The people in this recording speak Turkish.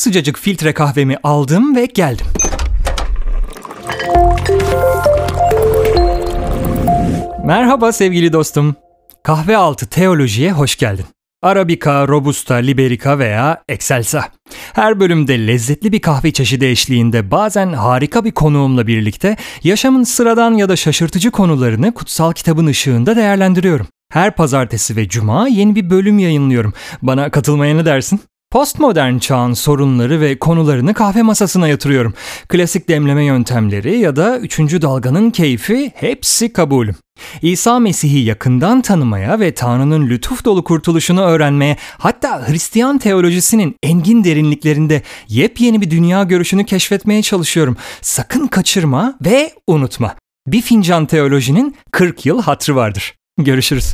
Sıcacık filtre kahvemi aldım ve geldim. Merhaba sevgili dostum. Kahve altı teolojiye hoş geldin. Arabica, Robusta, Liberica veya Excelsa. Her bölümde lezzetli bir kahve çeşidi eşliğinde bazen harika bir konuğumla birlikte yaşamın sıradan ya da şaşırtıcı konularını kutsal kitabın ışığında değerlendiriyorum. Her pazartesi ve cuma yeni bir bölüm yayınlıyorum. Bana katılmaya ne dersin? Postmodern çağın sorunları ve konularını kahve masasına yatırıyorum. Klasik demleme yöntemleri ya da üçüncü dalganın keyfi hepsi kabulüm. İsa Mesih'i yakından tanımaya ve Tanrı'nın lütuf dolu kurtuluşunu öğrenmeye, hatta Hristiyan teolojisinin engin derinliklerinde yepyeni bir dünya görüşünü keşfetmeye çalışıyorum. Sakın kaçırma ve unutma. Bir fincan teolojinin 40 yıl hatrı vardır. Görüşürüz.